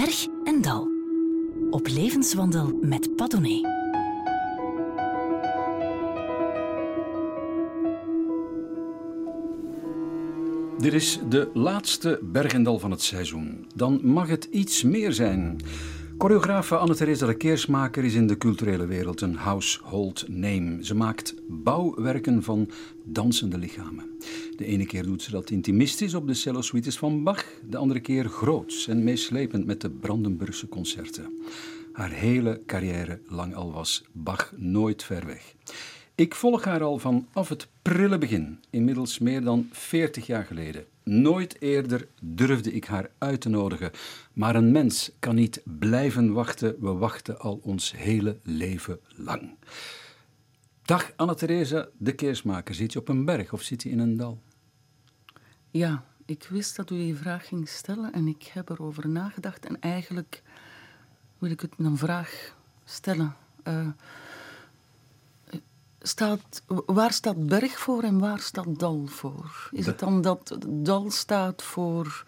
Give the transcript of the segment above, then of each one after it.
Berg en Dal. Op levenswandel met Padone. Dit is de laatste Bergendal van het seizoen. Dan mag het iets meer zijn. Choreografe Anne-Theresa de Keersmaker is in de culturele wereld een household name. Ze maakt bouwwerken van dansende lichamen. De ene keer doet ze dat intimistisch op de cello-suites van Bach, de andere keer groots en meeslepend met de Brandenburgse concerten. Haar hele carrière lang al was Bach nooit ver weg. Ik volg haar al vanaf het prille begin, inmiddels meer dan 40 jaar geleden. Nooit eerder durfde ik haar uit te nodigen. Maar een mens kan niet blijven wachten. We wachten al ons hele leven lang. Dag Anna-Theresa, de keersmaker. Zit je op een berg of zit je in een dal? Ja, ik wist dat u die vraag ging stellen en ik heb erover nagedacht. En eigenlijk wil ik het een vraag stellen. Uh, staat, waar staat berg voor en waar staat dal voor? Is het dan dat dal staat voor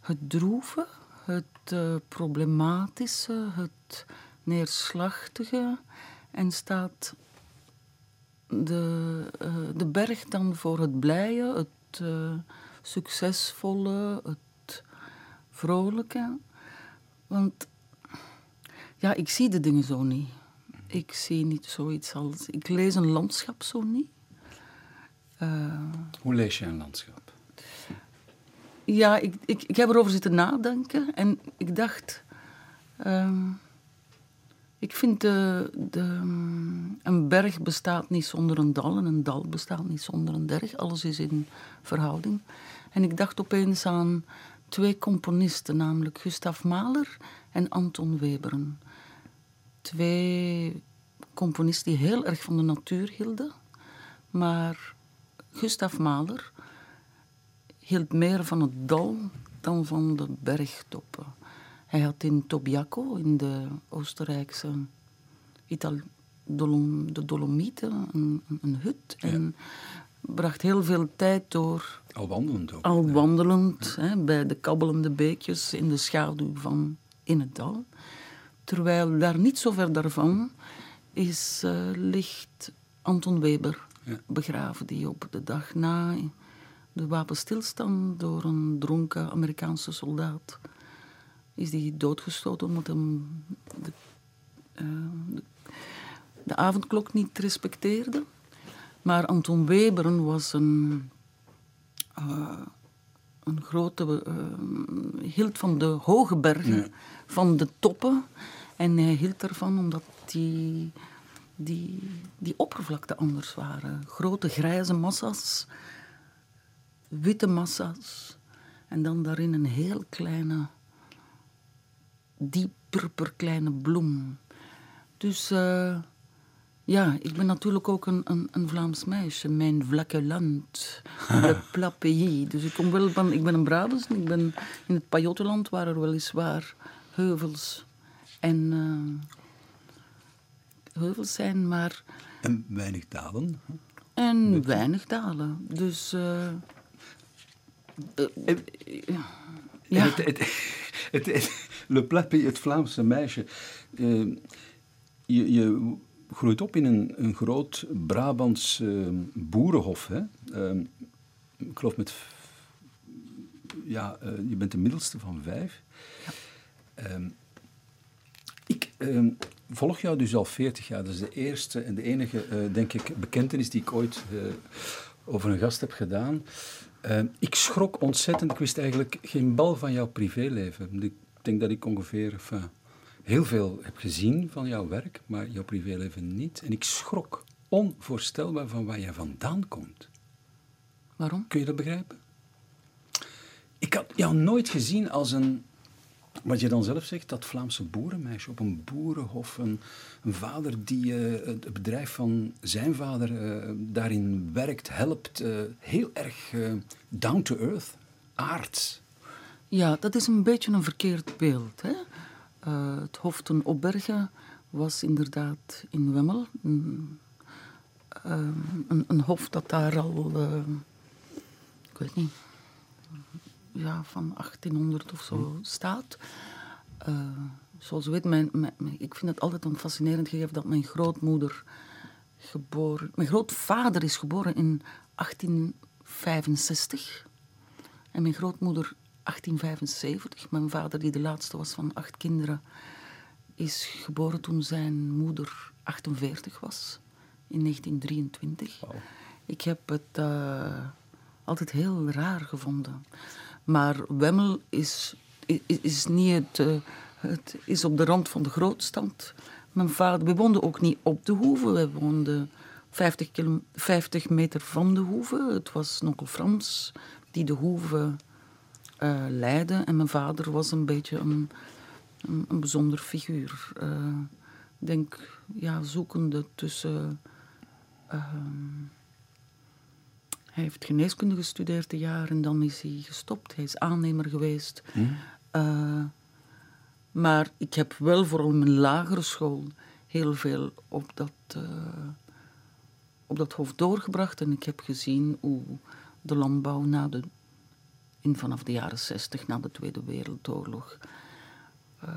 het droeve, het uh, problematische, het neerslachtige en staat de, uh, de berg dan voor het blije, het uh, succesvolle, het vrolijke? Want ja, ik zie de dingen zo niet. Ik zie niet zoiets als. Ik lees een landschap zo niet. Uh, Hoe lees je een landschap? Ja, ik, ik, ik heb erover zitten nadenken en ik dacht. Uh, ik vind de, de, een berg bestaat niet zonder een dal en een dal bestaat niet zonder een berg. Alles is in verhouding. En ik dacht opeens aan twee componisten, namelijk Gustav Mahler en Anton Webern twee componisten die heel erg van de natuur hielden. Maar Gustav Mahler hield meer van het dal dan van de bergtoppen. Hij had in Tobiaco, in de Oostenrijkse Ital de Dolomieten, een, een hut. En bracht heel veel tijd door. Al wandelend ook. Al wandelend, hè, bij de kabbelende beekjes in de schaduw van in het dal. Terwijl daar niet zo ver daarvan is, uh, ligt Anton Weber begraven, die op de dag na de wapenstilstand door een dronken Amerikaanse soldaat is die doodgestoten omdat hem de, uh, de, de, avondklok niet respecteerde. Maar Anton Weber was een, uh, een grote, hield van de hoge bergen, van de toppen. En hij hield ervan omdat die, die, die oppervlakte anders waren. Grote grijze massa's, witte massa's. En dan daarin een heel kleine, diep purperkleine bloem. Dus uh, ja, ik ben natuurlijk ook een, een, een, Vlaams meisje. Mijn vlakke land, le plat pays. Dus ik, kom wel van, ik ben een Brabants. Ik ben in het Pajottenland, waar er weliswaar heuvels en uh, heuvels zijn, maar... En weinig dalen. En weinig dalen. Dus... Uh, uh, ja. Het, het, het, het, Le Plappy, het Vlaamse meisje. je, je groeit op in een, een groot Brabants boerenhof. Hè? ik geloof met... Ja, je bent de middelste van vijf. Ja. Ik uh, volg jou dus al 40 jaar. Dat is de eerste en de enige, uh, denk ik, bekentenis die ik ooit uh, over een gast heb gedaan. Ehm, ik schrok ontzettend. Ik wist eigenlijk geen bal van jouw privéleven. Ik denk dat ik ongeveer enfin, heel veel heb gezien van jouw werk, maar jouw privéleven niet. En ik schrok onvoorstelbaar van waar jij vandaan komt. Waarom? Kun je dat begrijpen? Ik had jou nooit gezien als een wat je dan zelf zegt, dat Vlaamse boerenmeisje op een boerenhof, een, vader die uh, het bedrijf van zijn vader uh, daarin werkt, helpt, uh, heel erg down to earth, aards. Ja, dat is een beetje een verkeerd beeld. Hè? het Hof ten Opbergen was inderdaad in Wemmel. Een, een, een hof dat daar al, ik weet niet, ja, van 1800 of zo staat. Uh, zoals u weet, mijn, mijn, ik vind het altijd een fascinerend gegeven dat mijn grootmoeder geboren... Mijn grootvader is geboren in 1865 en mijn grootmoeder 1875. Mijn vader, die de laatste was van acht kinderen, is geboren toen zijn moeder 48 was, in 1923. Ik heb het uh, altijd heel raar gevonden. Maar Wemmel is, is, is niet het, uh, het... is op de rand van de grootstand. Mijn vader... We woonden ook niet op de hoeve. We woonden 50, kilo, 50 meter van de hoeve. Het was Nokkel Frans die de hoeve uh, leidde. En mijn vader was een beetje een, een, een bijzonder figuur. Uh, ik denk, ja, zoekende tussen... Uh, hij heeft geneeskunde gestudeerd een jaar en dan is hij gestopt. Hij is aannemer geweest. Hmm. Uh, maar ik heb wel vooral in mijn lagere school heel veel op dat, uh, op dat hoofd doorgebracht. En ik heb gezien hoe de landbouw na de, in vanaf de jaren zestig, na de Tweede Wereldoorlog, uh,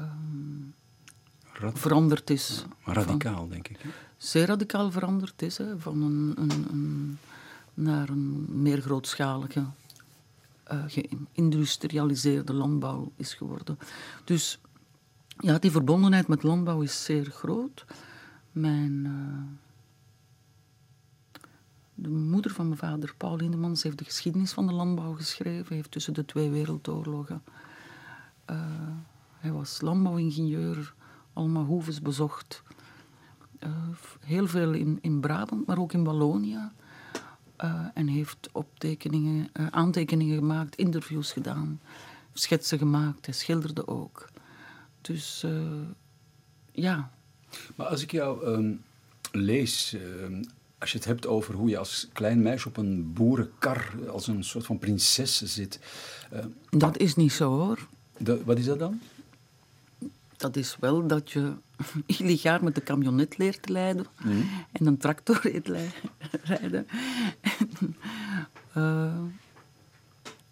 veranderd is. radicaal, van, denk ik. Hè? Zeer radicaal veranderd is. Hè, van een, een, een naar een meer grootschalige, uh, geïndustrialiseerde landbouw is geworden. Dus ja, die verbondenheid met landbouw is zeer groot. Mijn, uh, de moeder van mijn vader, Paul Lindemans, heeft de geschiedenis van de landbouw geschreven. heeft tussen de twee wereldoorlogen. Uh, hij was landbouwingenieur, allemaal hoeves bezocht. Heel veel in, in Brabant, maar ook in Wallonië. Uh, en heeft optekeningen, uh, aantekeningen gemaakt, interviews gedaan, schetsen gemaakt. Hij schilderde ook. Dus uh, ja. Maar als ik jou um, lees, um, als je het hebt over hoe je als klein meisje op een boerenkar als een soort van prinses zit. dat is niet zo hoor. De, wat is dat dan? Dat is wel dat je illegaal met de camionet leert te rijden mm. en een tractor leert rijden. en, uh,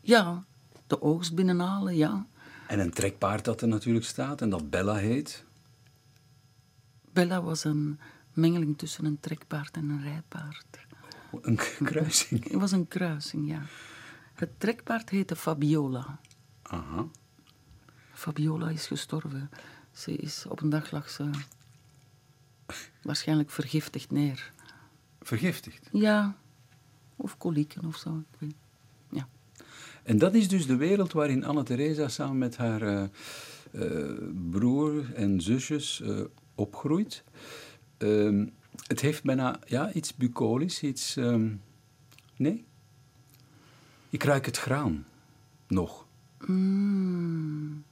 ja, de oogst binnenhalen, ja. En een trekpaard dat er natuurlijk staat en dat Bella heet? Bella was een mengeling tussen een trekpaard en een rijpaard. Een kruising? Het was een kruising, ja. Het trekpaard heette Fabiola. Aha. Fabiola is gestorven. Ze is op een dag lag ze waarschijnlijk vergiftigd neer. Vergiftigd? Ja, of kolieken of zo. Ik weet. Ja. En dat is dus de wereld waarin Anne-Theresa samen met haar uh, uh, broer en zusjes uh, opgroeit. Ehm, het heeft bijna ja, iets bucolisch, iets. Um, nee? Ik ruik het graan. Nog. Mm.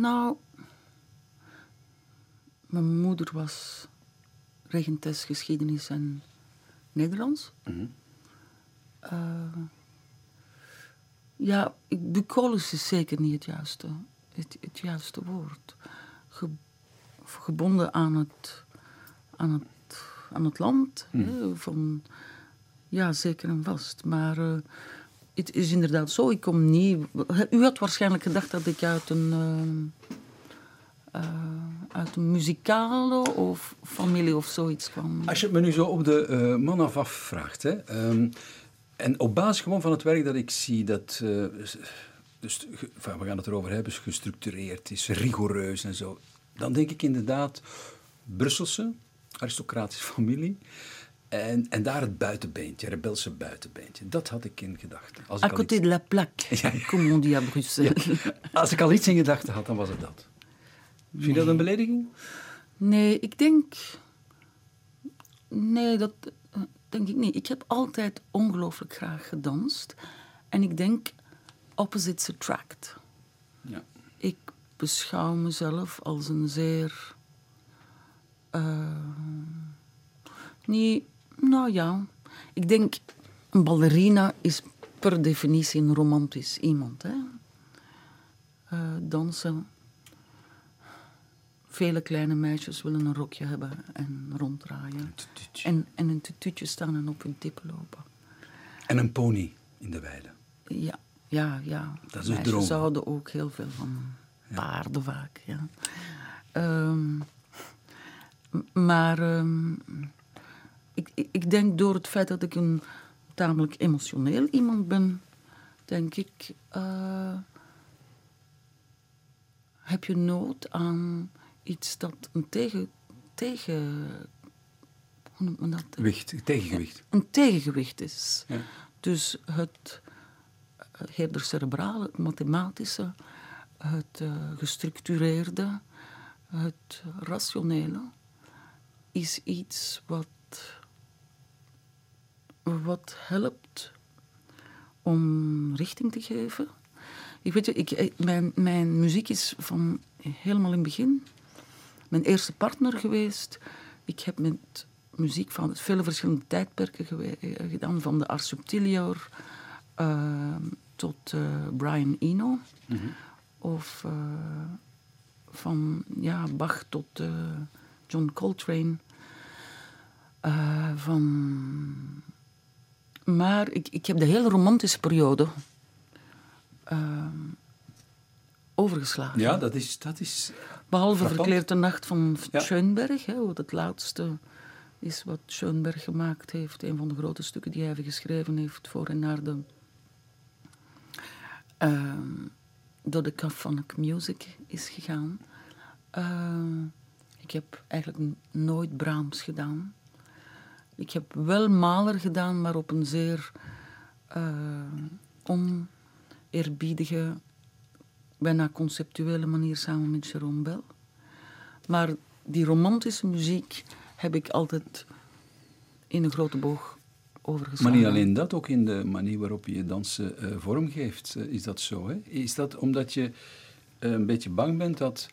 Nou, mijn moeder was regentes geschiedenis en Nederlands. Mm uh, ja, bucolisch is zeker niet het juiste, het, het juiste woord. Ge, gebonden aan het, aan het, aan het land. Mm. Hè, van, ja, zeker en vast. Maar uh, het is inderdaad zo. Ik kom niet... U had waarschijnlijk gedacht dat ik uit een... Uh, uh, uit een muzikale of familie of zoiets kwam. Als je het me nu zo op de uh, man af vraagt, hè, um, en op basis gewoon van het werk dat ik zie, dat, dus, we gaan het erover hebben, is gestructureerd, is rigoureus en zo, dan denk ik inderdaad Brusselse, aristocratische familie. En, en daar het buitenbeentje, rebelse buitenbeentje. Dat had ik in gedachten. À côté de la plaque, ja, ja. comme on dit à Bruxelles. Ja. Als ik al iets in gedachten had, dan was het dat. Vind je dat een belediging? Nee, ik denk... Nee, dat eh, denk ik niet. Ik heb altijd ongelooflijk graag gedanst. En ik denk, opposites attract. Ja. Ik beschouw mezelf als een zeer... Uh, niet nou ja, ik denk een ballerina is per definitie een romantisch iemand. Hè? Uh, dansen. Vele kleine meisjes willen een rokje hebben en ronddraaien. En, en een tutuutje staan en op hun tippen lopen. En een pony in de weide. Ja. ja, ja. Dat is een droom. houden ook heel veel van paarden vaak, ja. Ehm, maar ehm, ik, ik- ik denk door het feit dat ik een tamelijk emotioneel iemand ben, denk ik, eh, heb je nood aan iets dat een tegen, tegen hoe noemt men dat? Wicht, tegengewicht. Een tegengewicht is. Ja. Dus het eh, eerder cerebrale, het mathematische, het eh, gestructureerde, het rationele, is iets wat, wat helpt om richting te geven. Ik weet je, ik, eh, mijn, mijn muziek is van helemaal in het begin mijn eerste partner geweest. Ik heb met muziek van vele verschillende tijdperken eh, gedaan, van de Ars Subtilior eh, tot eh, Brian Eno. Of eh, van ja, Bach tot John Coltrane. Van... Maar ik, ik heb de hele romantische periode eh, overgeslagen. Ja, dat is, dat is Behalve. Verkleerde Nacht van Ja. Schoenberg, hè, wat het laatste is wat Schoenberg gemaakt heeft. Een van de grote stukken die hij geschreven heeft voor en naar de... ehm door de Symphonic Music is gegaan. Ehm, ik heb eigenlijk nooit Brahms gedaan. Ik heb wel Mahler gedaan, maar op een zeer eh oneerbiedige, bijna conceptuele manier samen met Jerome Bell. Maar die romantische muziek heb ik altijd in een grote boog. Maar niet alleen dat, ook in de manier waarop je dansen eh, vormgeeft, eh, is dat zo. Hè? Is dat omdat je een beetje bang bent dat...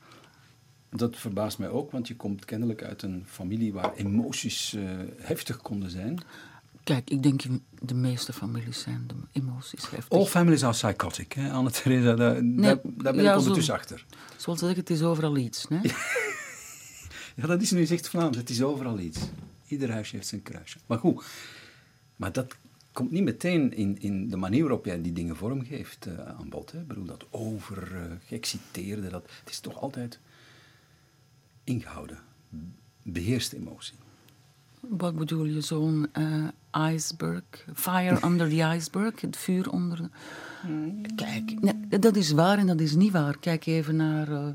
Dat verbaast mij ook, want je komt kennelijk uit een familie waar emoties eh, heftig konden zijn. Kijk, ik denk de meeste families zijn de emoties heftig. All families are psychotic, hè, Anne-Theresa. Daar, daar, daar ben ja, ik zo- ondertussen achter. Zoals ze zeggen, het is overal iets. Hè? Ja, dat is nu zegt Vlaams. Het is overal iets. Ieder huisje heeft zijn kruisje. Maar goed, maar dat komt niet meteen in, in de manier waarop jij die dingen vormgeeft eh, aan bod. Hè. Ik bedoel, dat over, geëxciteerde, dat, het is toch altijd ingehouden. Beheerste emotie. Wat bedoel je, zo'n eh, iceberg? Fire under the iceberg, het vuur onder... de- Kijk, nee, dat is waar en dat is niet waar. Kijk even naar, eh,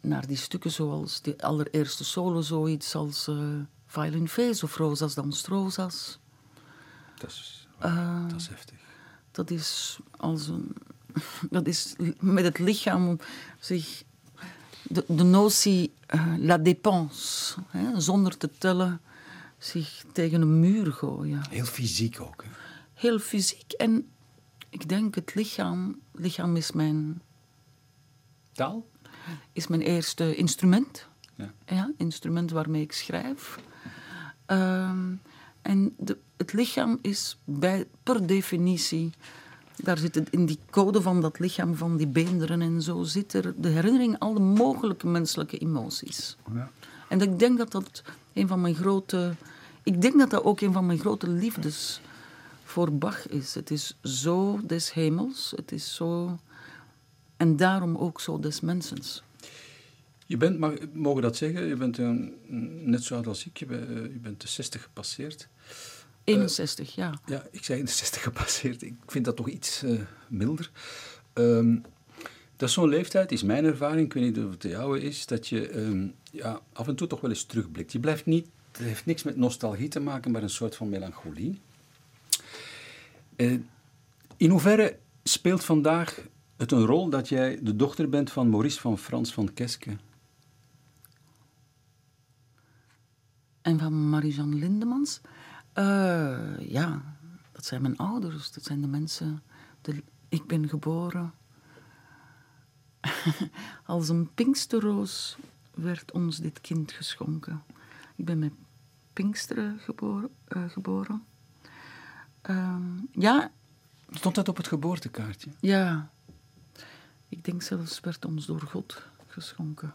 naar die stukken zoals de allereerste solo, zoiets als eh Violin Face of Rosas dans Rosas. Dat is, Eh, dat is heftig. Dat is als een... Dat is met het lichaam zich... De, de notie eh, la dépense, hè, zonder te tellen, zich tegen een muur gooien. Heel fysiek ook. Hè. Heel fysiek en ik denk het lichaam... lichaam is mijn, Taal? is mijn eerste instrument. Ja. Ja, instrument waarmee ik schrijf. Ehm, en de, het lichaam is bij, per definitie... Daar zit het, in die code van dat lichaam, van die beenderen en zo, zit er de herinnering aan alle mogelijke menselijke emoties. Ja. En ik denk dat dat een van mijn grote... Ik denk dat dat ook een van mijn grote liefdes voor Bach is. Het is zo des hemels, het is zo... En daarom ook zo des mensens. Je bent, mag, mogen dat zeggen, je bent een, net zo oud als ik, je bent, je bent de 60 gepasseerd. 61, ja. Ja, ik de 60 gepasseerd. Ik vind dat toch iets eh, milder. Ehm, dat is zo'n leeftijd, is mijn ervaring, ik weet niet of het de jouwe is, dat je ehm, ja, af en toe toch wel eens terugblikt. Je blijft niet, het heeft niks met nostalgie te maken, maar een soort van melancholie. Eh, in hoeverre speelt vandaag het een rol dat jij de dochter bent van Maurice van Frans van Keske? En van Marie-Jeanne Lindemans. Eh, ja, dat zijn mijn ouders. Dat zijn de mensen... De, ik ben geboren... Als een pinksterroos werd ons dit kind geschonken. Ik ben met Pinksteren geboren. eh, geboren. Ehm, ja, Stond dat op het geboortekaartje? ja. Ik denk zelfs werd ons door God geschonken.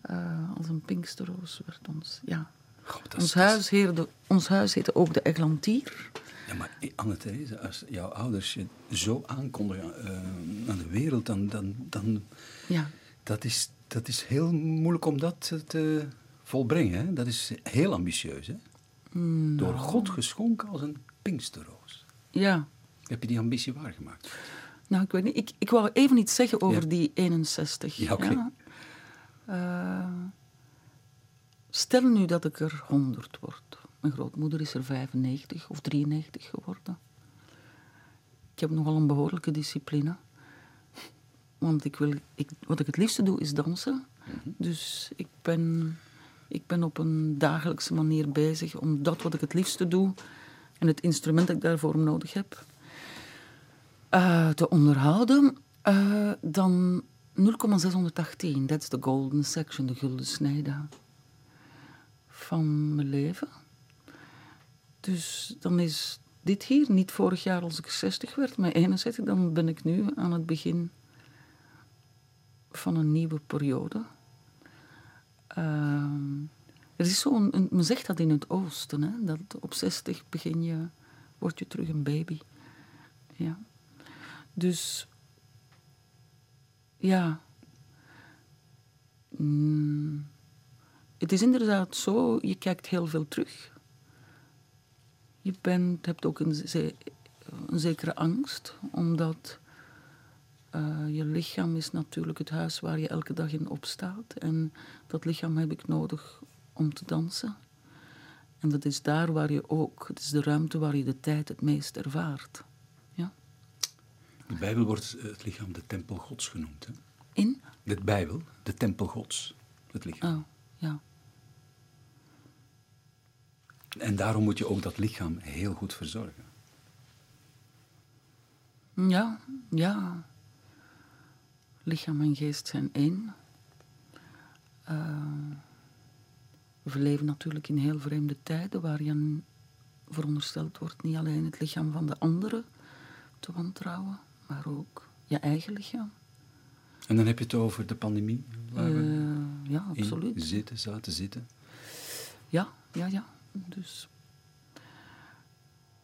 Eh, als een pinksterroos werd ons, ja. God, Ons huis, heerde, ons huis heette ook de Eglantier. Ja, maar Anne-Therese, als jouw ouders je zo aankondigen eh, aan de wereld, dan, dan, dan Ja, dat is, dat is heel moeilijk om dat te volbrengen. Hè? Dat is heel ambitieus. Hè? Mm, Door God geschonken als een pinksterroos. ja. Heb je die ambitie waargemaakt? Nou, ik weet niet. Ik, ik wou even iets zeggen over Ja. die 61. Ja, oké. Eh, stel nu dat ik er 100 word. Mijn grootmoeder is er 95 of 93 geworden. Ik heb nogal een behoorlijke discipline. Want ik wil, ik, wat ik het liefste doe is dansen. Dus ik ben, ik ben op een dagelijkse manier bezig om dat wat ik het liefste doe en het instrument dat ik daarvoor nodig heb, eh, te onderhouden, eh, dan 0,618. Dat is de golden section, de gulden snede van mijn leven. Dus dan is dit hier niet vorig jaar als ik 60 werd, maar 61. Dan ben ik nu aan het begin van een nieuwe periode. Ehm, er is zo'n, men zegt dat in het oosten, hè, dat op 60 begin je, word je terug een baby. Ja. Dus, ja. Mm, het is inderdaad zo, je kijkt heel veel terug. Je bent, hebt ook een, ze- een zekere angst, omdat eh, je lichaam is natuurlijk het huis waar je elke dag in opstaat. En dat lichaam heb ik nodig om te dansen. En dat is daar waar je ook, het is de ruimte waar je de tijd het meest ervaart. Ja. De Bijbel wordt eh, het lichaam de tempel gods genoemd. Hè? In? De Bijbel, de tempel gods. Het lichaam. Oh, ja. En daarom moet je ook dat lichaam heel goed verzorgen. Ja, ja. Lichaam en geest zijn één. Eh, we leven natuurlijk in heel vreemde tijden waar je aan verondersteld wordt niet alleen het lichaam van de anderen te wantrouwen, maar ook je eigen lichaam. En dan heb je het over de pandemie, waar we Eh, ja, absoluut. zitten, zaten zitten. Ja, ja, ja. Dus,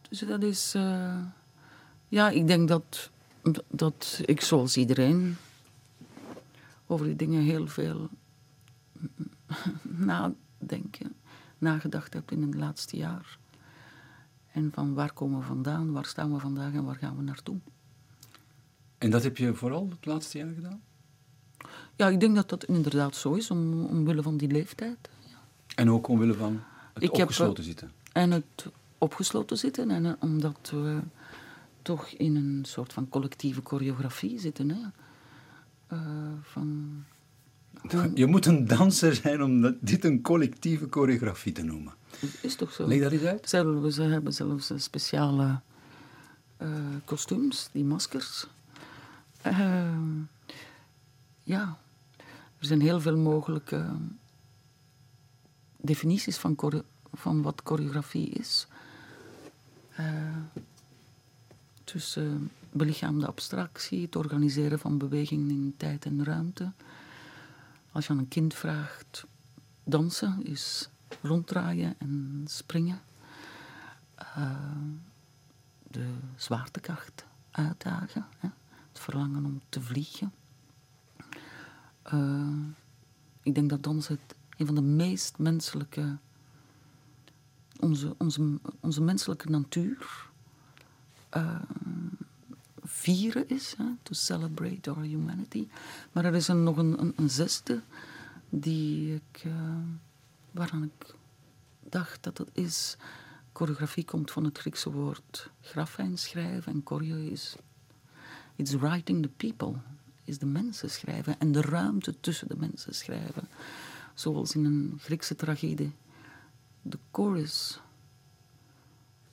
dus dat is. eh, ja, ik denk dat, dat ik zoals iedereen over die dingen heel veel nadenken, nagedacht heb in het laatste jaar. En van waar komen we vandaan, waar staan we vandaag en waar gaan we naartoe? En dat heb je vooral het laatste jaar gedaan? Ja, ik denk dat dat inderdaad zo is, om, omwille van die leeftijd. En ook omwille van het Ik heb, opgesloten zitten. En het opgesloten zitten. En eh, omdat we toch in een soort van collectieve choreografie zitten. Hè? Eh, van, Je moet een danser zijn om dat- dit een collectieve choreografie te noemen. het is toch zo? Leg dat eens uit. Ze hebben zelfs eh, speciale eh, kostuums, die maskers. Ehm, ja, er zijn heel veel mogelijke definities van, van wat choreografie is. Eh, tussen belichaamde abstractie, het organiseren van bewegingen in tijd en ruimte. Als je aan een kind vraagt, dansen is ronddraaien en springen. Eh, de zwaartekracht uitdagen, hè? het verlangen om te vliegen. Eh, ik denk dat dansen het een van de meest menselijke, onze, onze, onze menselijke natuur eh, vieren is, hè? to celebrate our humanity. Maar er is een, nog een, een, zesde die ik, eh, waaraan ik dacht dat het is. Choreografie komt van het Griekse woord grafijn schrijven en choreo is. It's writing the people, is de mensen schrijven en de ruimte tussen de mensen schrijven. Zoals in een Griekse tragedie de chorus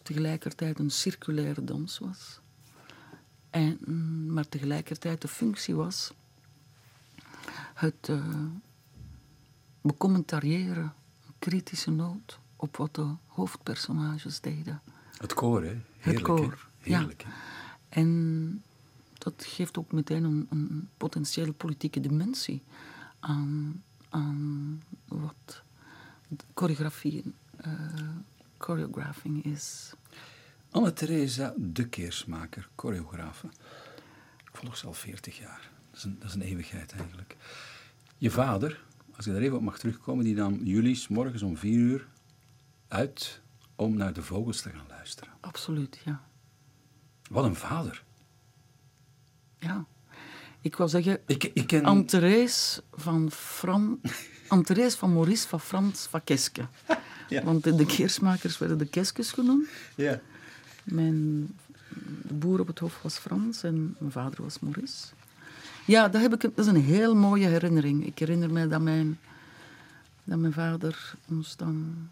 tegelijkertijd een circulaire dans was. En, maar tegelijkertijd de functie was het becommentariëren, een kritische noot op wat de hoofdpersonages deden. Het koor, hè? Heerlijk, koor, hè? ja. Heerlijk, hè? En dat geeft ook meteen een, een potentiële politieke dimensie aan, aan wat choreografie, uh, choreographing is. Anne-Theresa de Keersmaker, choreografe. Ik volg ze al 40 jaar. Dat is, een, dat is een eeuwigheid eigenlijk. Je vader, als ik daar even op mag terugkomen, die nam jullie morgens om vier uur uit om naar de vogels te gaan luisteren. Absoluut, ja. Wat een vader. Ja. Ik wil zeggen, ik, ik ken... Anne-Therese van, Fran... Van Maurice van Frans van Keske. Ja. Want de keersmakers werden de Keskes genoemd. Ja. Mijn boer op het hoofd was Frans en mijn vader was Maurice. Ja, dat, heb ik, dat is een heel mooie herinnering. Ik herinner me dat mijn, dat mijn vader ons dan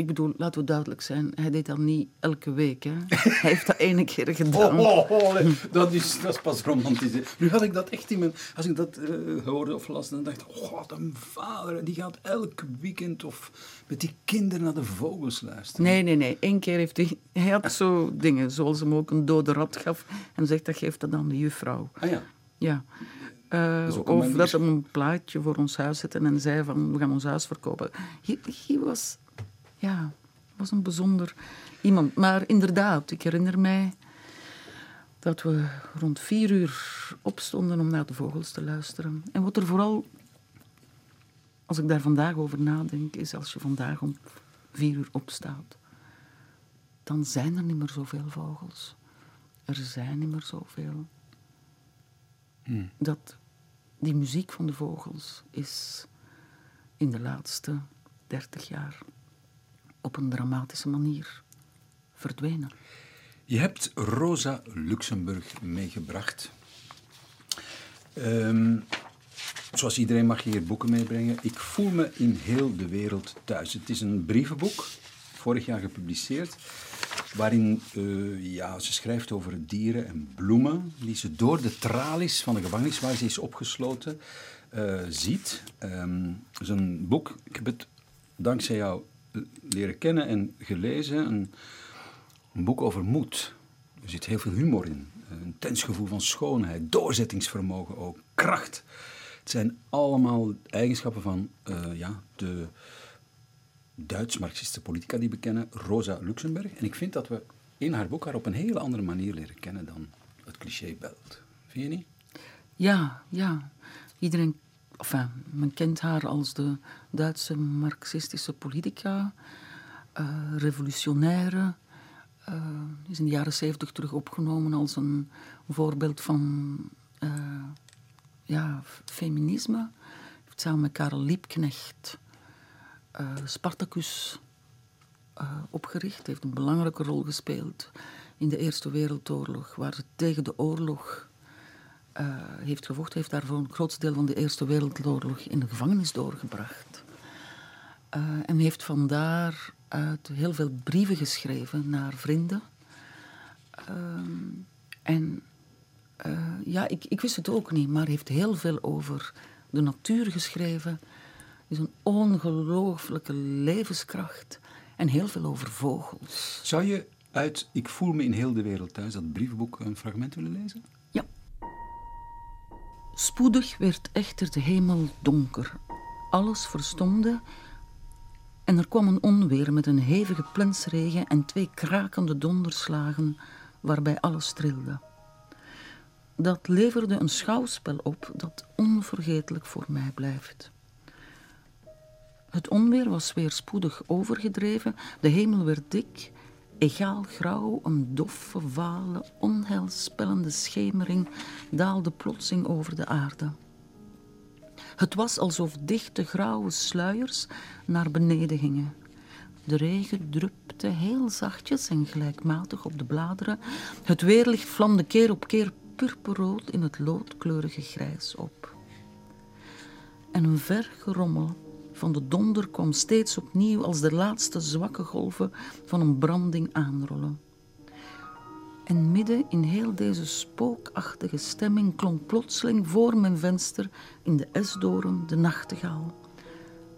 ik bedoel, laten we duidelijk zijn, hij deed dat niet elke week. Hè. Hij heeft dat ene keer gedaan. Oh, oh, oh dat, is, dat is pas romantisch. Nu had ik dat echt in mijn... Als ik dat uh, hoorde of las, dan dacht ik... Oh, wat een vader. Die gaat elk weekend of met die kinderen naar de vogels luisteren. Nee, nee, nee. Eén keer heeft hij... Hij had zo dingen, zoals hem ook een dode rat gaf. En zegt, dat geeft dat aan de juffrouw. Ah ja. Ja. Uh, of dat hem een plaatje voor ons huis zette en zei van, we gaan ons huis verkopen. Hij was ja, was een bijzonder iemand. Maar inderdaad, ik herinner mij dat we rond vier uur opstonden om naar de vogels te luisteren. En wat er vooral, als ik daar vandaag over nadenk, is als je vandaag om vier uur opstaat, dan zijn er niet meer zoveel vogels. Er zijn niet meer zoveel. Hmm. Dat die muziek van de vogels is in de laatste dertig jaar op een dramatische manier verdwenen. Je hebt Rosa Luxemburg meegebracht. Ehm, zoals iedereen mag je hier boeken meebrengen. Ik voel me in heel de wereld thuis. Het is een brievenboek, vorig jaar gepubliceerd, waarin uh, ja, ze schrijft over dieren en bloemen die ze door de tralies van de gevangenis waar ze is opgesloten uh, ziet. Um, het is een boek, ik heb het dankzij jou leren kennen en gelezen. Een, een boek over moed. Er zit heel veel humor in. Een intens gevoel van schoonheid, doorzettingsvermogen ook, kracht. Het zijn allemaal eigenschappen van uh, ja, de Duits-Marxistische politica die we kennen, Rosa Luxemburg. En ik vind dat we in haar boek haar op een hele andere manier leren kennen dan het cliché belt. Vind je niet? Ja, ja. Iedereen enfin, men kent haar als de Duitse marxistische politica, uh, revolutionaire. Uh, is in de jaren zeventig terug opgenomen als een voorbeeld van uh, ja, feminisme. Heeft samen met Karel Liebknecht Spartacus opgericht. Heeft een belangrijke rol gespeeld in de Eerste Wereldoorlog, waar ze tegen de oorlog uh, heeft gevochten, heeft daarvoor een groot deel van de Eerste Wereldoorlog in de gevangenis doorgebracht. Uh, en heeft vandaar heel veel brieven geschreven naar vrienden. Uh, en ja, ik, ik wist het ook niet, maar heeft heel veel over de natuur geschreven. Is een ongelooflijke levenskracht en heel veel over vogels. Zou je uit Ik voel me in heel de wereld thuis, dat brievenboek, een fragment willen lezen? Spoedig werd echter de hemel donker. Alles verstomde en er kwam een onweer met een hevige plensregen en twee krakende donderslagen waarbij alles trilde. Dat leverde een schouwspel op dat onvergetelijk voor mij blijft. Het onweer was weer spoedig overgedreven, de hemel werd dik Egaal grauw, een doffe, vale, onheilspellende schemering daalde plotseling over de aarde. Het was alsof dichte grauwe sluiers naar beneden gingen. De regen drupte heel zachtjes en gelijkmatig op de bladeren. Het weerlicht vlamde keer op keer purperrood in het loodkleurige grijs op. En een ver gerommel van de donder kwam steeds opnieuw als de laatste zwakke golven van een branding aanrollen. En midden in heel deze spookachtige stemming klonk plotseling voor mijn venster in de esdoren de nachtegaal.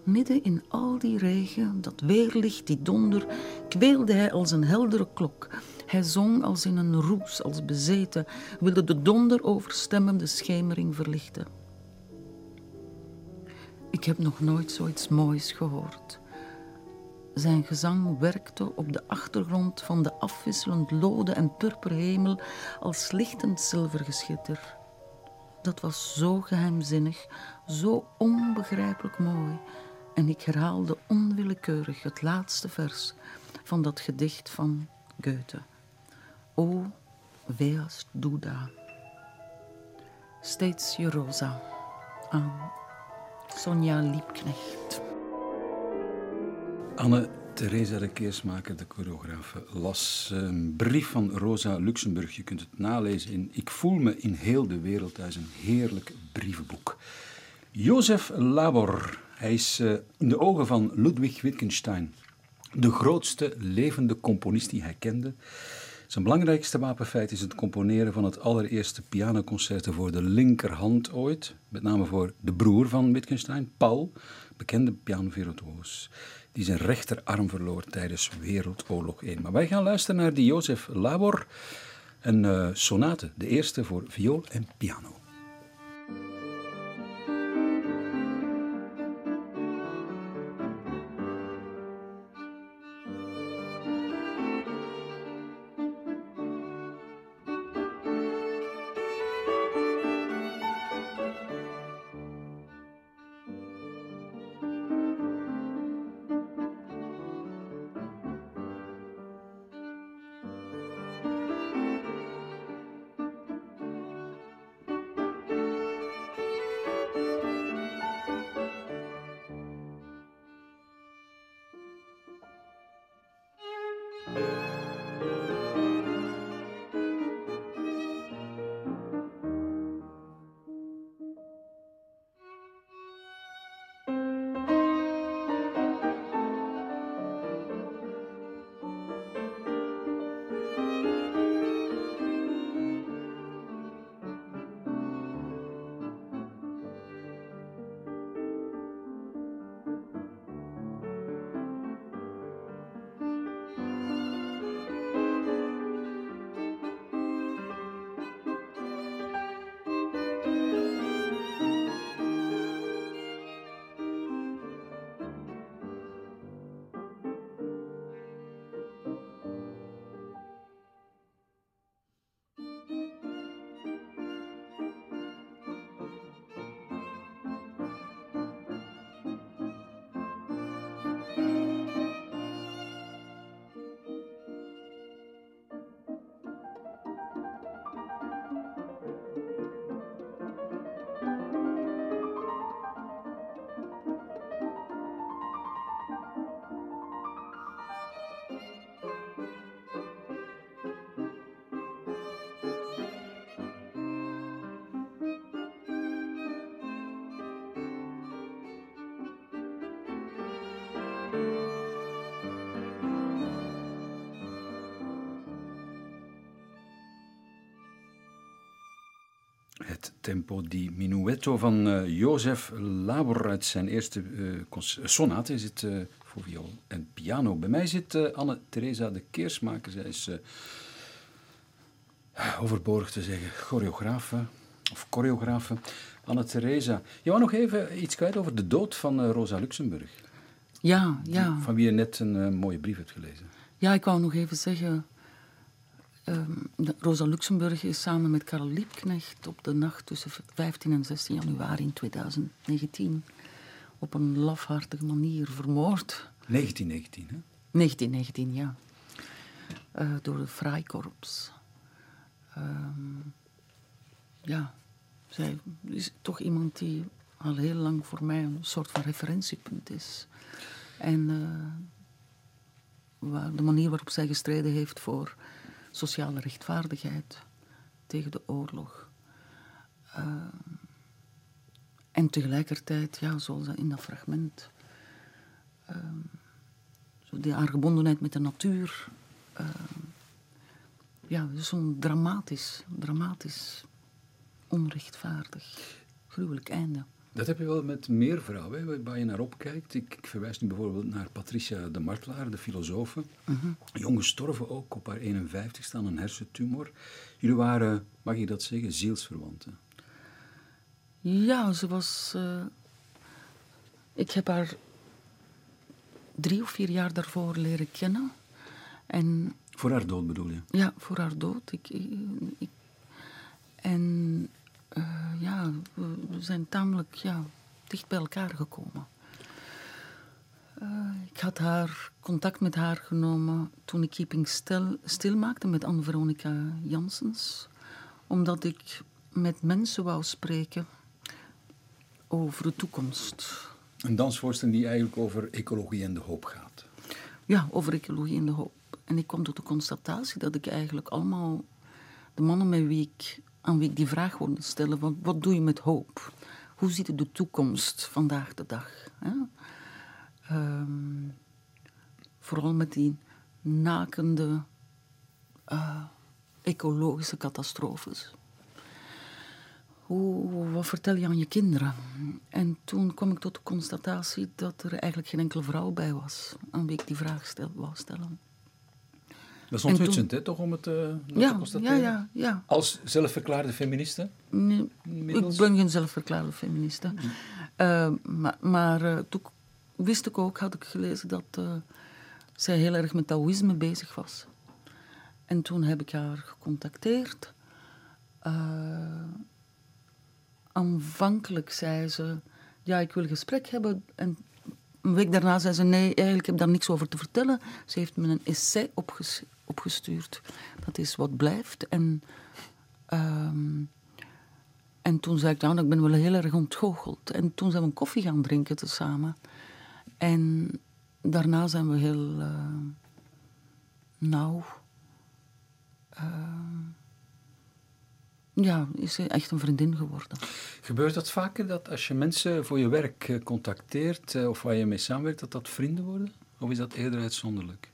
Midden in al die regen, dat weerlicht, die donder, kweelde hij als een heldere klok. Hij zong als in een roes, als bezeten, wilde de donder overstemmende schemering verlichten. Ik heb nog nooit zoiets moois gehoord. Zijn gezang werkte op de achtergrond van de afwisselend lode en purperhemel als lichtend zilvergeschitter. Dat was zo geheimzinnig, zo onbegrijpelijk mooi. En ik herhaalde onwillekeurig het laatste vers van dat gedicht van Goethe. O, weas du da. Steeds je rosa aan Sonja Liebknecht. Anne Theresa de Keersmaker, de choreografe, las een brief van Rosa Luxemburg. Je kunt het nalezen in Ik voel me in heel de wereld. Dat is een heerlijk brievenboek. Jozef Labor, hij is eh, in de ogen van Ludwig Wittgenstein de grootste levende componist die hij kende. Zijn belangrijkste wapenfeit is het componeren van het allereerste pianoconcerto voor de linkerhand ooit. Met name voor de broer van Wittgenstein, Paul, bekende pianovirtuoos, die zijn rechterarm verloor tijdens Wereldoorlog 1. Maar wij gaan luisteren naar die Jozef Labor, een uh, sonate, de eerste voor viool en piano. Tempo di minuetto van uh, Jozef Labor uit zijn eerste uh, sonate is het voor viool en piano. Bij mij zit Anne-Theresa de Keersmaker. Zij is overbodig te zeggen choreografe of choreografe. Anne-Theresa, je wou nog even iets kwijt over de dood van Rosa Luxemburg. Ja, ja. Van wie je net een mooie brief hebt gelezen. Ja, ik wou nog even zeggen Um, Rosa Luxemburg is samen met Karel Liebknecht op de nacht tussen 15 en 16 januari in 2019 op een lafhartige manier vermoord. 1919, hè? 1919, ja. Uh, door het Freikorps. Um, ja, zij is toch iemand die al heel lang voor mij een soort van referentiepunt is. En uh, de manier waarop zij gestreden heeft voor sociale rechtvaardigheid tegen de oorlog. Uh, en tegelijkertijd, ja, zoals in dat fragment, uh, zo die aangebondenheid met de natuur. Uh, ja, dus zo'n dramatisch, dramatisch, onrechtvaardig, gruwelijk einde. Dat heb je wel met meer vrouwen, waar je naar opkijkt. Ik, ik, verwijs nu bijvoorbeeld naar Patricia de Martelaar, de filosoof. Uh Jong gestorven ook op haar 51 aan een hersentumor. Jullie waren, mag je dat zeggen, zielsverwanten? Ja, ze was... Uh, Ik heb haar drie of vier jaar daarvoor leren kennen. En, voor haar dood bedoel je? Ja, voor haar dood. Ik, ik, en uh, ja, we, zijn tamelijk ja, dicht bij elkaar gekomen. Uh, ik had haar contact met haar genomen toen ik Keeping Stil, stil maakte met Anne-Veronica Janssens. Omdat ik met mensen wou spreken over de toekomst. Een dansvoorstelling die eigenlijk over ecologie en de hoop gaat. Ja, over ecologie en de hoop. En ik kwam tot de constatatie dat ik eigenlijk allemaal de mannen met wie ik, aan wie ik die vraag wilde stellen: wat, wat doe je met hoop? Hoe ziet de toekomst vandaag de dag? Hè? Um, vooral met die nakende uh, ecologische catastrofes hoe, wat vertel je aan je kinderen? En toen kwam ik tot de constatatie dat er eigenlijk geen enkele vrouw bij was aan wie ik die vraag stel, wou stellen. Dat is onthutsend, hè, toch, om het uh, ja, te constateren? Ja, ja, ja. Als zelfverklaarde feministe? Nee, ik ben geen zelfverklaarde feministe. Mm. Uh, maar maar uh, toen wist ik ook, had ik gelezen, dat zij heel erg met Taoïsme bezig was. En toen heb ik haar gecontacteerd aanvankelijk zei ze, ja, ik wil een gesprek hebben. En een week daarna zei ze, nee, eigenlijk heb ik daar niks over te vertellen. Ze heeft me een essay opgestuurd. Dat is wat blijft. En, um, en toen zei ik, nou, ik ben wel heel erg ontgoocheld. En toen zijn we een koffie gaan drinken tezamen. En daarna zijn we heel uh, nauw... Uh, ja, is echt een vriendin geworden. Gebeurt dat vaker, dat als je mensen voor je werk eh, contacteert eh, of waar je mee samenwerkt, dat dat vrienden worden? Of is dat eerder uitzonderlijk?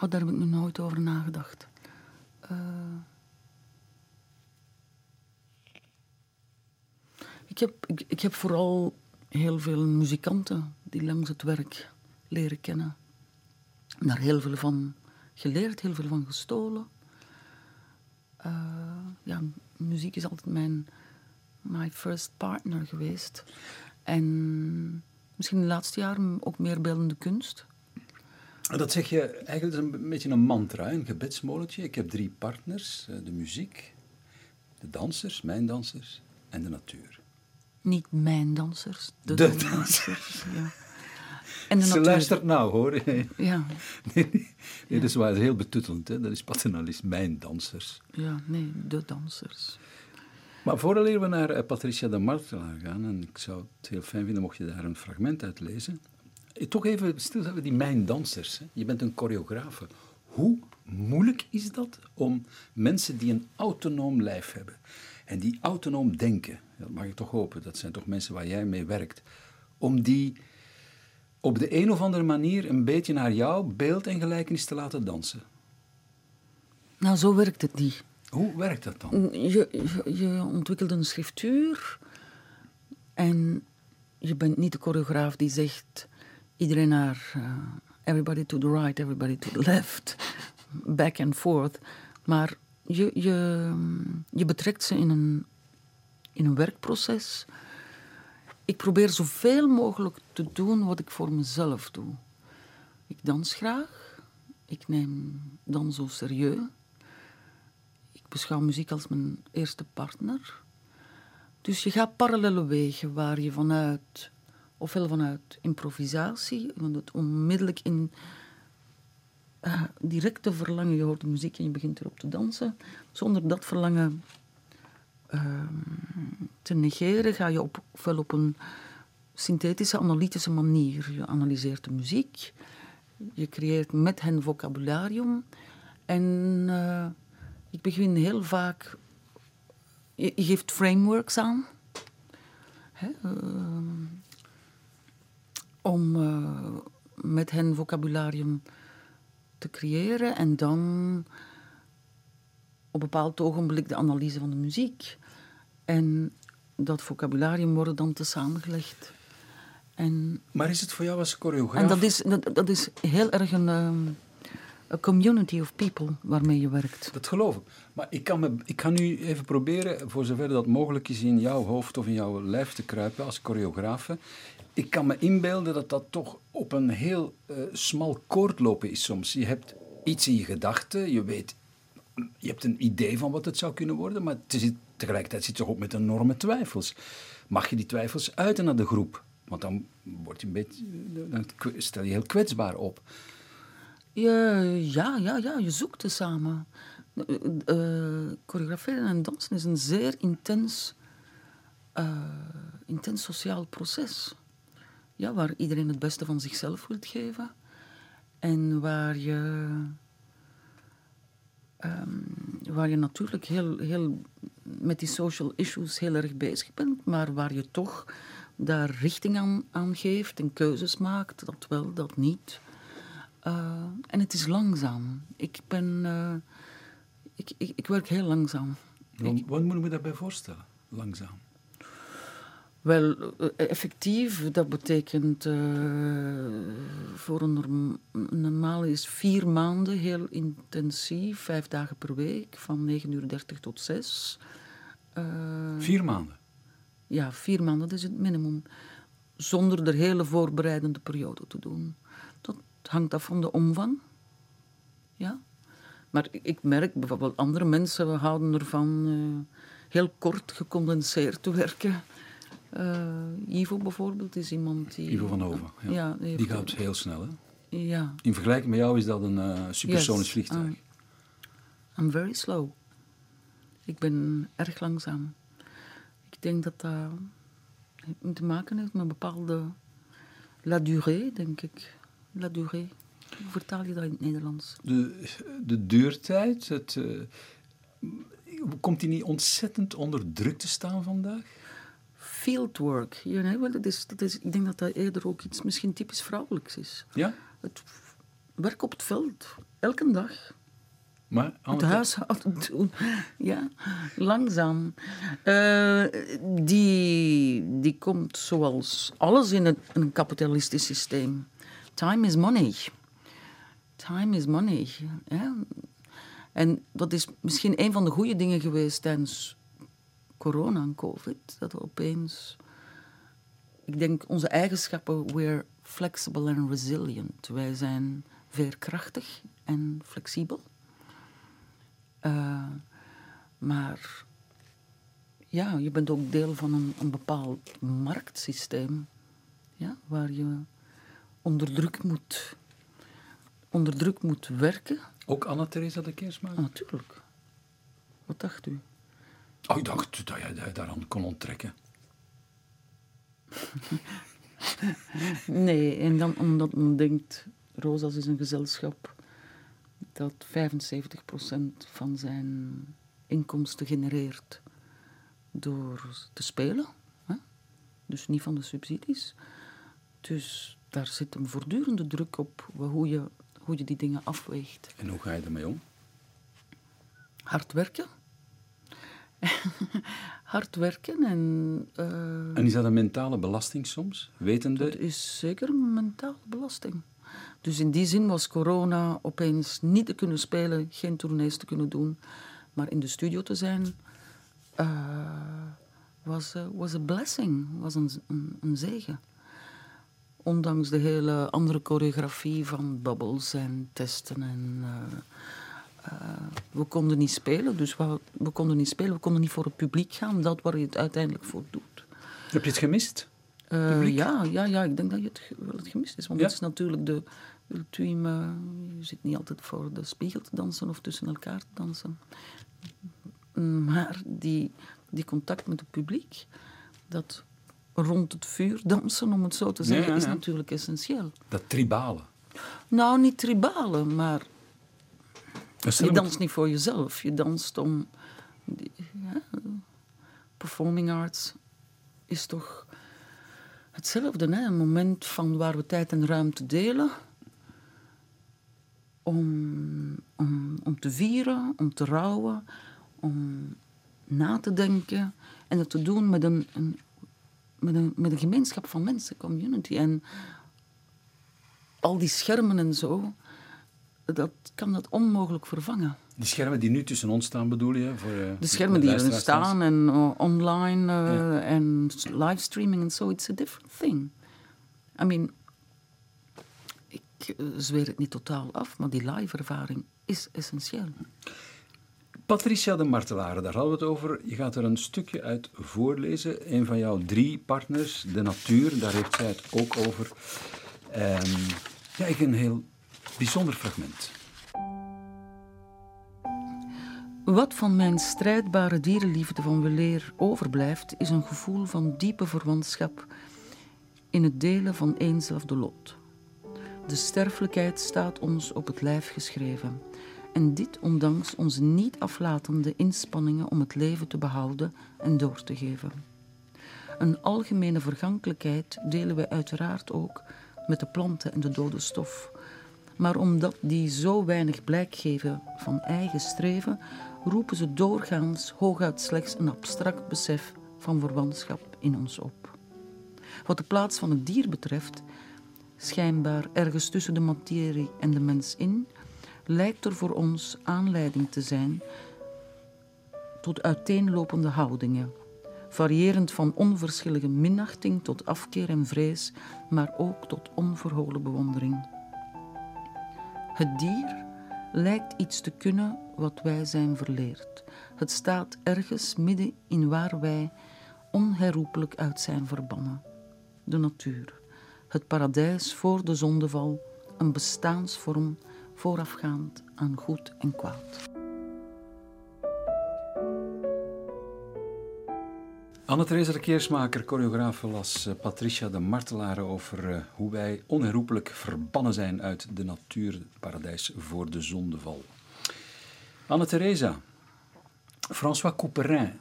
Oh, daar heb ik nog nooit over nagedacht. Uh... Ik, heb, ik, heb vooral heel veel muzikanten die langs het werk leren kennen. Daar heel veel van geleerd, heel veel van gestolen. Uh, ja, muziek is altijd mijn my first partner geweest. En misschien de laatste jaren ook meer beeldende kunst. Dat zeg je eigenlijk een beetje een mantra, een gebedsmolentje. Ik heb drie partners: eh, de muziek, de dansers, mijn dansers en de natuur. Niet mijn dansers, de, de dansers. dansers ja. En Ze luistert nou, hoor. Ja. Nee, nee, nee dat is waar, heel betuttelend. Hè? Dat is paternalist, mijn dansers. Ja, nee, de dansers. Maar voordat we naar uh, Patricia de Martelaar gaan, en ik zou het heel fijn vinden mocht je daar een fragment uit lezen. Toch even stilzetten, die mijn dansers. Hè? Je bent een choreografe. Hoe moeilijk is dat om mensen die een autonoom lijf hebben en die autonoom denken, dat mag ik toch hopen, dat zijn toch mensen waar jij mee werkt, om die op de een of andere manier een beetje naar jouw beeld en gelijkenis te laten dansen? Nou, zo werkt het niet. Hoe werkt dat dan? Je, je, je ontwikkelt een schriftuur en je bent niet de choreograaf die zegt iedereen naar uh, everybody to the right, everybody to the left, back and forth. Maar je, je, je betrekt ze in een, in een werkproces ik probeer zoveel mogelijk te doen wat ik voor mezelf doe. Ik dans graag. Ik neem dans zo serieus. Ik beschouw muziek als mijn eerste partner. Dus je gaat parallele wegen waar je vanuit, ofwel vanuit improvisatie, want het onmiddellijk in uh, directe verlangen, je hoort de muziek en je begint erop te dansen. Zonder dat verlangen Ehm, te negeren, ga je op, ofwel op een synthetische, analytische manier. Je analyseert de muziek, je creëert met hen vocabularium. En uh, ik begin heel vaak. Je, je geeft frameworks aan. Hè, uh, om uh, met hen vocabularium te creëren. En dan op een bepaald ogenblik de analyse van de muziek. En dat vocabularium wordt dan te samengelegd. En, maar is het voor jou als choreograaf? En dat is, dat, dat is heel erg een, ehm, a community of people waarmee je werkt. Dat geloof ik. Maar ik kan, me, ik kan nu even proberen, voor zover dat mogelijk is, in jouw hoofd of in jouw lijf te kruipen als choreografe. Ik kan me inbeelden dat dat toch op een heel uh, smal koord lopen is soms. Je hebt iets in je gedachten, je weet, je hebt een idee van wat het zou kunnen worden, maar tegelijkertijd zit je toch ook met enorme twijfels. Mag je die twijfels uiten naar de groep? Want dan, word je een beetje, dan stel je heel kwetsbaar op. Ja, ja, ja, je zoekt het samen. Uh, choreograferen en dansen is een zeer intens, uh, intens sociaal proces. Ja, waar iedereen het beste van zichzelf wil geven. En waar je, um, waar je natuurlijk heel, heel met die social issues heel erg bezig bent, maar waar je toch daar richting aan, aan geeft en keuzes maakt, dat wel, dat niet. Uh, en het is langzaam. Ik ben... Uh, ik, ik, ik, werk heel langzaam. Wat, wat moet ik me daarbij voorstellen, langzaam? Wel, eh, effectief, dat betekent uh, voor een normaal is vier maanden heel intensief, vijf dagen per week, van 9 uur 30 tot 6. Uh, vier maanden? Ja, vier maanden, dat is het minimum. Zonder de hele voorbereidende periode te doen. Dat hangt af van de omvang. Ja. Maar ik merk bijvoorbeeld, andere mensen houden ervan uh, heel kort gecondenseerd te werken. Uh, Ivo bijvoorbeeld is iemand die... Ivo van Hoven, ja. ja die, die gaat heel snel, hè? Ja. In vergelijking met jou is dat een uh, supersonisch vliegtuig. I'm, I'm very slow. Ik ben erg langzaam. Ik denk dat dat te maken heeft met een bepaalde la durée, denk ik. La durée. Hoe vertaal je dat in het Nederlands? De, de duurtijd, het, uh, komt die niet ontzettend onder druk te staan vandaag? Fieldwork, you know, dat is, dat is, ik denk dat dat eerder ook iets misschien typisch vrouwelijks is. Ja? Het werk op het veld, elke dag. Maar het huishouden doen. Ja, langzaam. Uh, die, die komt zoals alles in het, een kapitalistisch systeem. Time is money. Time is money. Ja. En dat is misschien een van de goede dingen geweest tijdens corona en covid. Dat we opeens... Ik denk, onze eigenschappen... We're flexible and resilient. Wij zijn veerkrachtig en flexibel. Uh, maar ja, je bent ook deel van een, een bepaald marktsysteem. Ja, waar je onder druk moet, onder druk moet werken. Ook Anna-Theresa de Keersma? natuurlijk. Wat dacht u? Oh, ik dacht dat jij daaraan kon onttrekken. nee, en dan omdat men denkt, Rosas is een gezelschap dat 75% van zijn inkomsten genereert door te spelen. Hè? Dus niet van de subsidies. Dus daar zit een voortdurende druk op hoe je, hoe je die dingen afweegt. En hoe ga je ermee om? Hard werken. Hard werken en... Uh, en is dat een mentale belasting soms? Wetende? Dat is zeker een mentale belasting. Dus in die zin was corona opeens niet te kunnen spelen, geen tournees te kunnen doen, maar in de studio te zijn, uh, was, uh, was een blessing, was een, een, een, zegen. Ondanks de hele andere choreografie van bubbles en testen en... Uh, we konden niet spelen, dus we, we, konden niet spelen, we konden niet voor het publiek gaan, dat waar je het uiteindelijk voor doet. Heb je het gemist? Uh, ja, ja, ja, ik denk dat je het wel het gemist is. Want ja? het is natuurlijk de ultieme... Je zit niet altijd voor de spiegel te dansen of tussen elkaar te dansen. Maar die, die contact met het publiek, dat rond het vuur dansen, om het zo te zeggen, ja, ja, is natuurlijk essentieel. Dat tribale. Nou, niet tribale, maar... Je danst niet voor jezelf. Je danst om... performing arts is toch hetzelfde. Hè? Een moment van waar we tijd en ruimte delen. Om, om, om te vieren, om te rouwen, om na te denken. En dat te doen met een, een, met een, met een gemeenschap van mensen, community. En al die schermen en zo, dat kan dat onmogelijk vervangen. Die schermen die nu tussen ons staan, bedoel je? Voor, uh, de schermen die er staan en uh, online uh, ja. en livestreaming en zo, it's a different thing. I mean, ik zweer het niet totaal af, maar die live ervaring is essentieel. Patricia de Martelare, daar hadden we het over. Je gaat er een stukje uit voorlezen. Een van jouw drie partners, de natuur, daar heeft zij het ook over. Um, ja, ik een heel bijzonder fragment. Wat van mijn strijdbare dierenliefde van weleer overblijft, is een gevoel van diepe verwantschap in het delen van eenzelfde lot. De sterfelijkheid staat ons op het lijf geschreven. En dit ondanks onze niet aflatende inspanningen om het leven te behouden en door te geven. Een algemene vergankelijkheid delen wij uiteraard ook met de planten en de dode stof. Maar omdat die zo weinig blijk geven van eigen streven, roepen ze doorgaans hooguit slechts een abstract besef van verwantschap in ons op. Wat de plaats van het dier betreft, schijnbaar ergens tussen de materie en de mens in, lijkt er voor ons aanleiding te zijn tot uiteenlopende houdingen, variërend van onverschillige minachting tot afkeer en vrees, maar ook tot onverholen bewondering. Het dier lijkt iets te kunnen wat wij zijn verleerd. Het staat ergens midden in waar wij onherroepelijk uit zijn verbannen. De natuur, het paradijs voor de zondeval, een bestaansvorm voorafgaand aan goed en kwaad. Anne-Therese de Keersmaker, choreograaf, las eh, Patricia de Martelare over eh, hoe wij onherroepelijk verbannen zijn uit de natuur, het paradijs voor de zondeval. Anne-Theresa, François Couperin,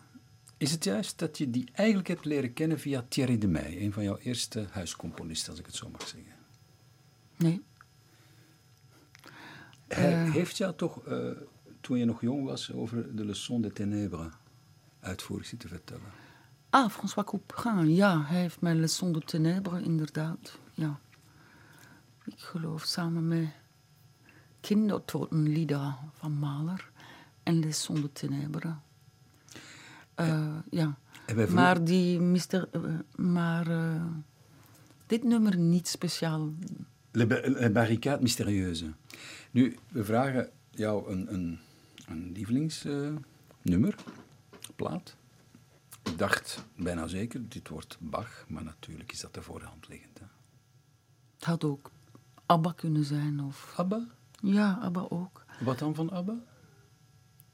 is het juist dat je die eigenlijk hebt leren kennen via Thierry de Meij, een van jouw eerste huiscomponisten, als ik het zo mag zeggen? Nee. Hij uh, heeft jou toch, uh, toen je nog jong was, over de leçon de ténèbres uitvoerig zitten vertellen? Ah, François Couperin, ja, hij heeft mij leçon de ténèbres, inderdaad. Ja. Ik geloof samen met kindertotenlieder van Mahler en leçon de ténèbres. Uh, ja. Maar die mister, maar dit nummer niet speciaal. Le, le barricade. Nu, we vragen jou een, een, een lievelingsnummer, plaat. Ik dacht bijna zeker, dit wordt Bach, maar natuurlijk is dat de voorhand liggend. Hè. Het had ook ABBA kunnen zijn. Of... ABBA? Ja, ABBA ook. Wat dan van ABBA?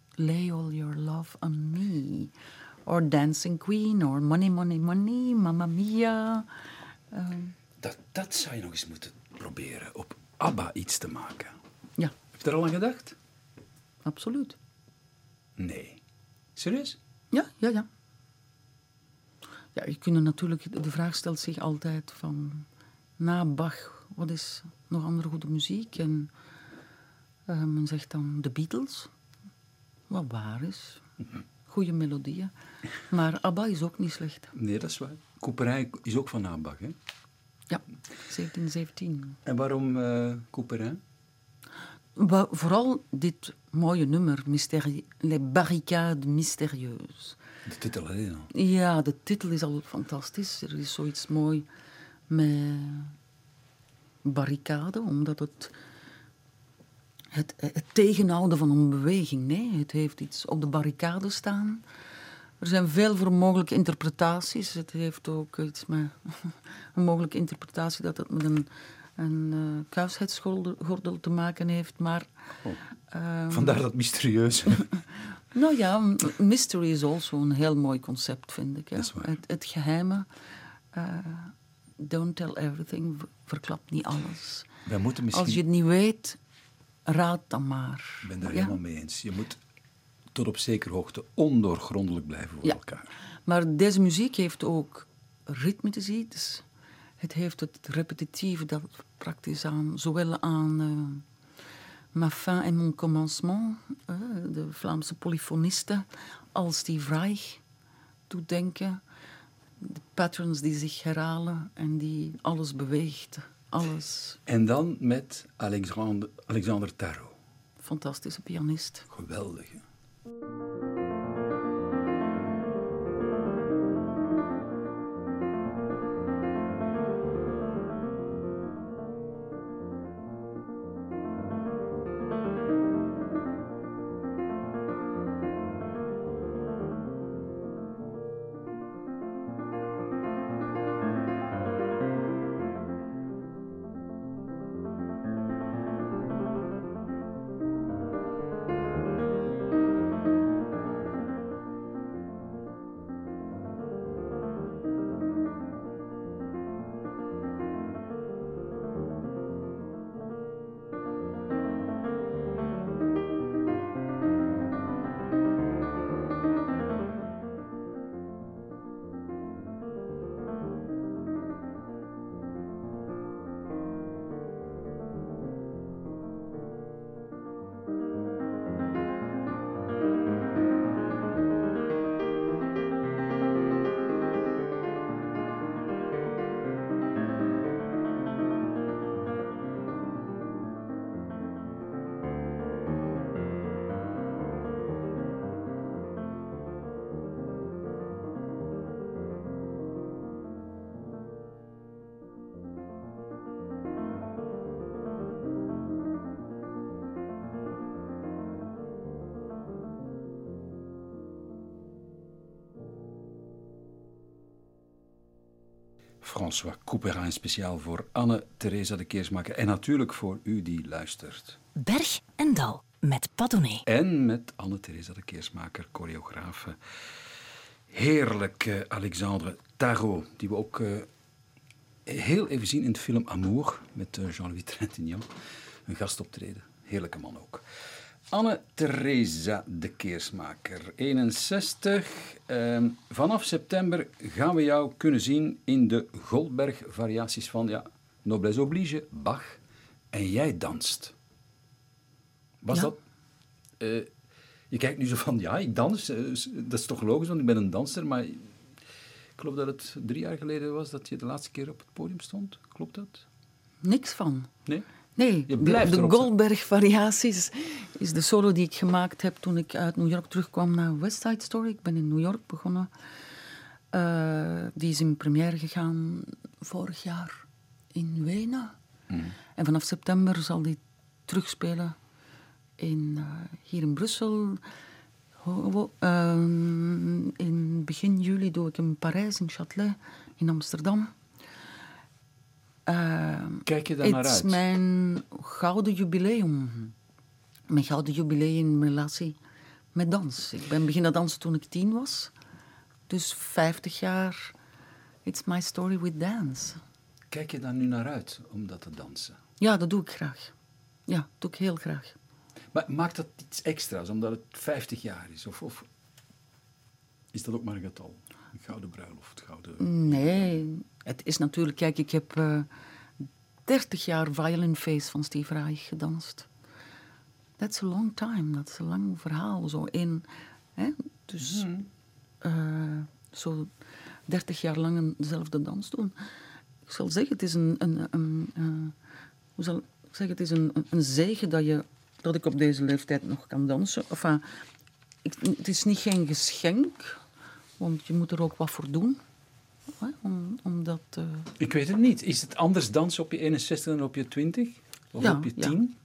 Lay all your love on me. Or Dancing Queen, or Money, Money, Money, Mamma Mia. Uh... Dat, dat zou je nog eens moeten proberen, op ABBA iets te maken. Ja. Heb je er al aan gedacht? Absoluut. Nee. Serieus? Ja, ja, ja. Ja, je kunt natuurlijk, de vraag stelt zich altijd van, na Bach, wat is nog andere goede muziek? En uh, men zegt dan de Beatles, wat waar is. Goede melodieën. Maar ABBA is ook niet slecht. Nee, dat is waar. Couperin is ook van na Bach, hè? Ja, 1717. En waarom uh, Couperin? Vooral dit mooie nummer, Mysterie, Les Barricades Mystérieuses. De titel al. Ja, de titel is al fantastisch. Er is zoiets mooi met barricade, omdat het, het, het tegenhouden van een beweging, nee, het heeft iets op de barricade staan. Er zijn veel voor mogelijke interpretaties. Het heeft ook iets met een mogelijke interpretatie dat het met een, een uh, kuisheidsgordel te maken heeft, maar... Oh. Um, Vandaar dat mysterieus. Nou ja, mystery is also een heel mooi concept, vind ik. Hè? Het, het geheime. Uh, don't tell everything, verklap niet alles. Wij moeten misschien... Als je het niet weet, raad dan maar. Ik ben daar Ja. helemaal mee eens. Je moet tot op zekere hoogte ondoorgrondelijk blijven voor Ja. elkaar. Maar deze muziek heeft ook ritmetici. Dus het heeft het repetitieve dat praktisch aan, zowel aan eh, Ma fin en mon commencement, de Vlaamse polyfonisten, als die Reich doet denken. De patterns die zich herhalen en die alles beweegt alles. En dan met Alexander, Alexander Tarot. Fantastische pianist. Geweldig. hè? François Couperin speciaal voor Anne-Theresa de Keersmaker. En natuurlijk voor u die luistert. Berg en Dal met Padone. En met Anne-Theresa de Keersmaker, choreografe. Heerlijk Alexandre Tarot, die we ook eh, heel even zien in de film Amour met eh, Jean-Louis Trintignant. Een gastoptreden. Heerlijke man ook. Anne-Theresa de Keersmaker, 61. Ehm, vanaf september gaan we jou kunnen zien in de Goldberg-variaties van ja, Noblesse Oblige, Bach. En jij danst. Was Ja. dat... eh, je kijkt nu zo van, ja, ik dans. eh, dat is toch logisch, want ik ben een danser. Maar ik geloof dat het drie jaar geleden was dat je de laatste keer op het podium stond. Klopt dat? Niks van. Nee? Nee, Je de, blijft. Goldberg-variaties is de solo die ik gemaakt heb toen ik uit New York terugkwam naar West Side Story. Ik ben in New York begonnen. Eh, die is in première gegaan vorig jaar in Wenen. En vanaf september zal die terugspelen in, eh, hier in Brussel. Ehm, in begin juli doe ik in Parijs, in Châtelet, in Amsterdam. Ehm, Kijk je daar naar het is uit? mijn gouden jubileum. Mijn gouden jubileum in relatie met dans. Ik ben beginnen dansen toen ik tien was. Dus 50 jaar. It's my story with dance. Kijk je daar nu naar uit om dat te dansen? Ja, dat doe ik graag. Ja, dat doe ik heel graag. Maar maakt dat iets extra's omdat het 50 jaar is? Of, of is dat ook maar een getal? Gouden bruiloft, gouden... Nee, het is natuurlijk... Kijk, ik heb eh 30 jaar Violin Face van Steve Reich gedanst. That's a long time. Dat is een lang verhaal. Zo in... Hè? Dus eh, zo 30 jaar lang dezelfde dans doen. Ik zal zeggen, het is een... een, een eh, hoe zal ik zeggen? Het is een, een- een zegen dat, je, dat ik op deze leeftijd nog kan dansen. Enfin, ik, het is niet geen geschenk, want je moet er ook wat voor doen. Hè, om, om dat, eh, Ik weet het niet. Is het anders dansen op je 61 dan op je 20? Of Ja, op je ja. 10?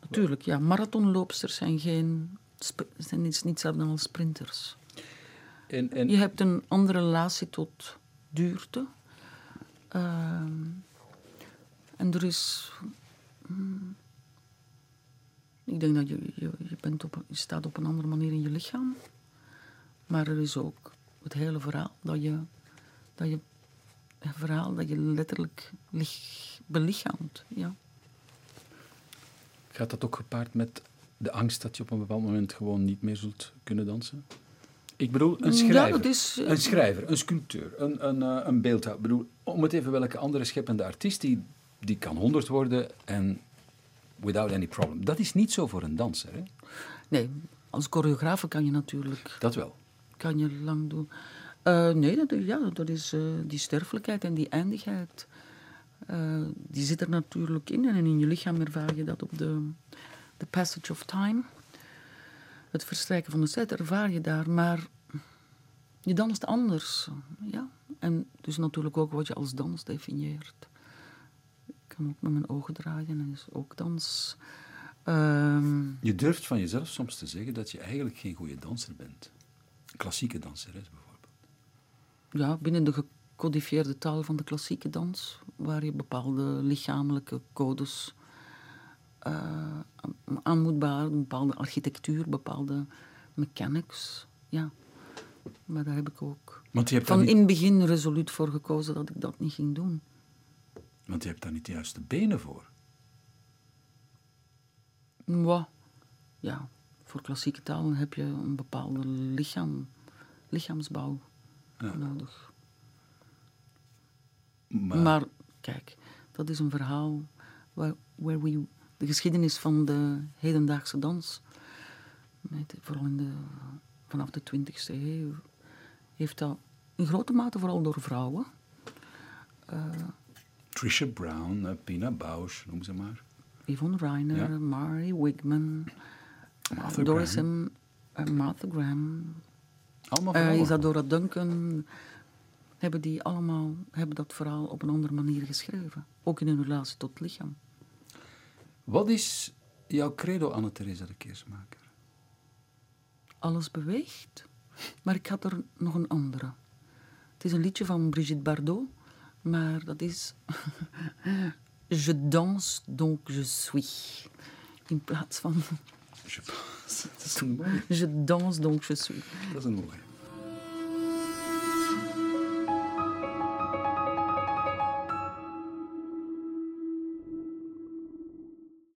natuurlijk, ja, marathonloopsters zijn geen... zijn iets niet hetzelfde als sprinters. En, en, Je hebt een andere relatie tot duurte. Ehm, en er is... hmm, ik denk dat je, je, je, bent op, je staat op een andere manier in je lichaam. Maar er is ook het hele verhaal dat je... Dat je het verhaal dat je letterlijk lich, belichaamt. Ja. Gaat dat ook gepaard met de angst dat je op een bepaald moment gewoon niet meer zult kunnen dansen? Ik bedoel, een Ja, schrijver, dat is, eh, een, schrijver een sculpteur, een, een, eh, een beeldhouwer. Ik bedoel, om het even welke andere scheppende artiest, die, die kan 100 worden en without any problem. Dat is niet zo voor een danser, hè? Nee, als choreograaf kan je natuurlijk Dat wel. Kan je lang doen. Eh, nee, dat, ja, dat is eh, die sterfelijkheid en die eindigheid. Eh, die zit er natuurlijk in en in je lichaam ervaar je dat op de, de passage of time. Het verstrijken van de tijd ervaar je daar, maar je danst anders. Ja. En dus natuurlijk ook wat je als dans definieert. Ik kan ook met mijn ogen draaien en is ook dans. Ehm, Je durft van jezelf soms te zeggen dat je eigenlijk geen goede danser bent. Klassieke danseres bijvoorbeeld. ja, binnen de gecodifieerde taal van de klassieke dans, waar je bepaalde lichamelijke codes eh, aan moet een bepaalde architectuur, bepaalde mechanics. Ja, maar daar heb ik ook Want je hebt, van niet, in het begin resoluut voor gekozen dat ik dat niet ging doen. want je hebt daar niet de juiste benen voor. Ja, ja, voor klassieke talen heb je een bepaalde lichaam, lichaamsbouw Ja. nodig. Maar, Maar kijk, dat is een verhaal waar, where we, de geschiedenis van de hedendaagse dans, met, vooral in de, vanaf de 20e eeuw, heeft dat in grote mate vooral door vrouwen. Trisha Brown, eh, Pina Bausch, noem ze maar. Yvonne Reiner, Ja. Mary Wigman, Martha Doris Graham. M. eh, Martha Graham, Allemaal vrouwen. Isadora Duncan, hebben die allemaal hebben dat verhaal op een andere manier geschreven. Ook in hun relatie tot het lichaam. Wat is jouw credo, Anne-Theresa de Keersmaker? alles beweegt. Maar ik had er nog een andere. Het is een liedje van Brigitte Bardot, maar dat is Je danse donc je suis. In plaats van Je pense. Dat is een mooie. Je danse donc je suis. Dat is een mooie.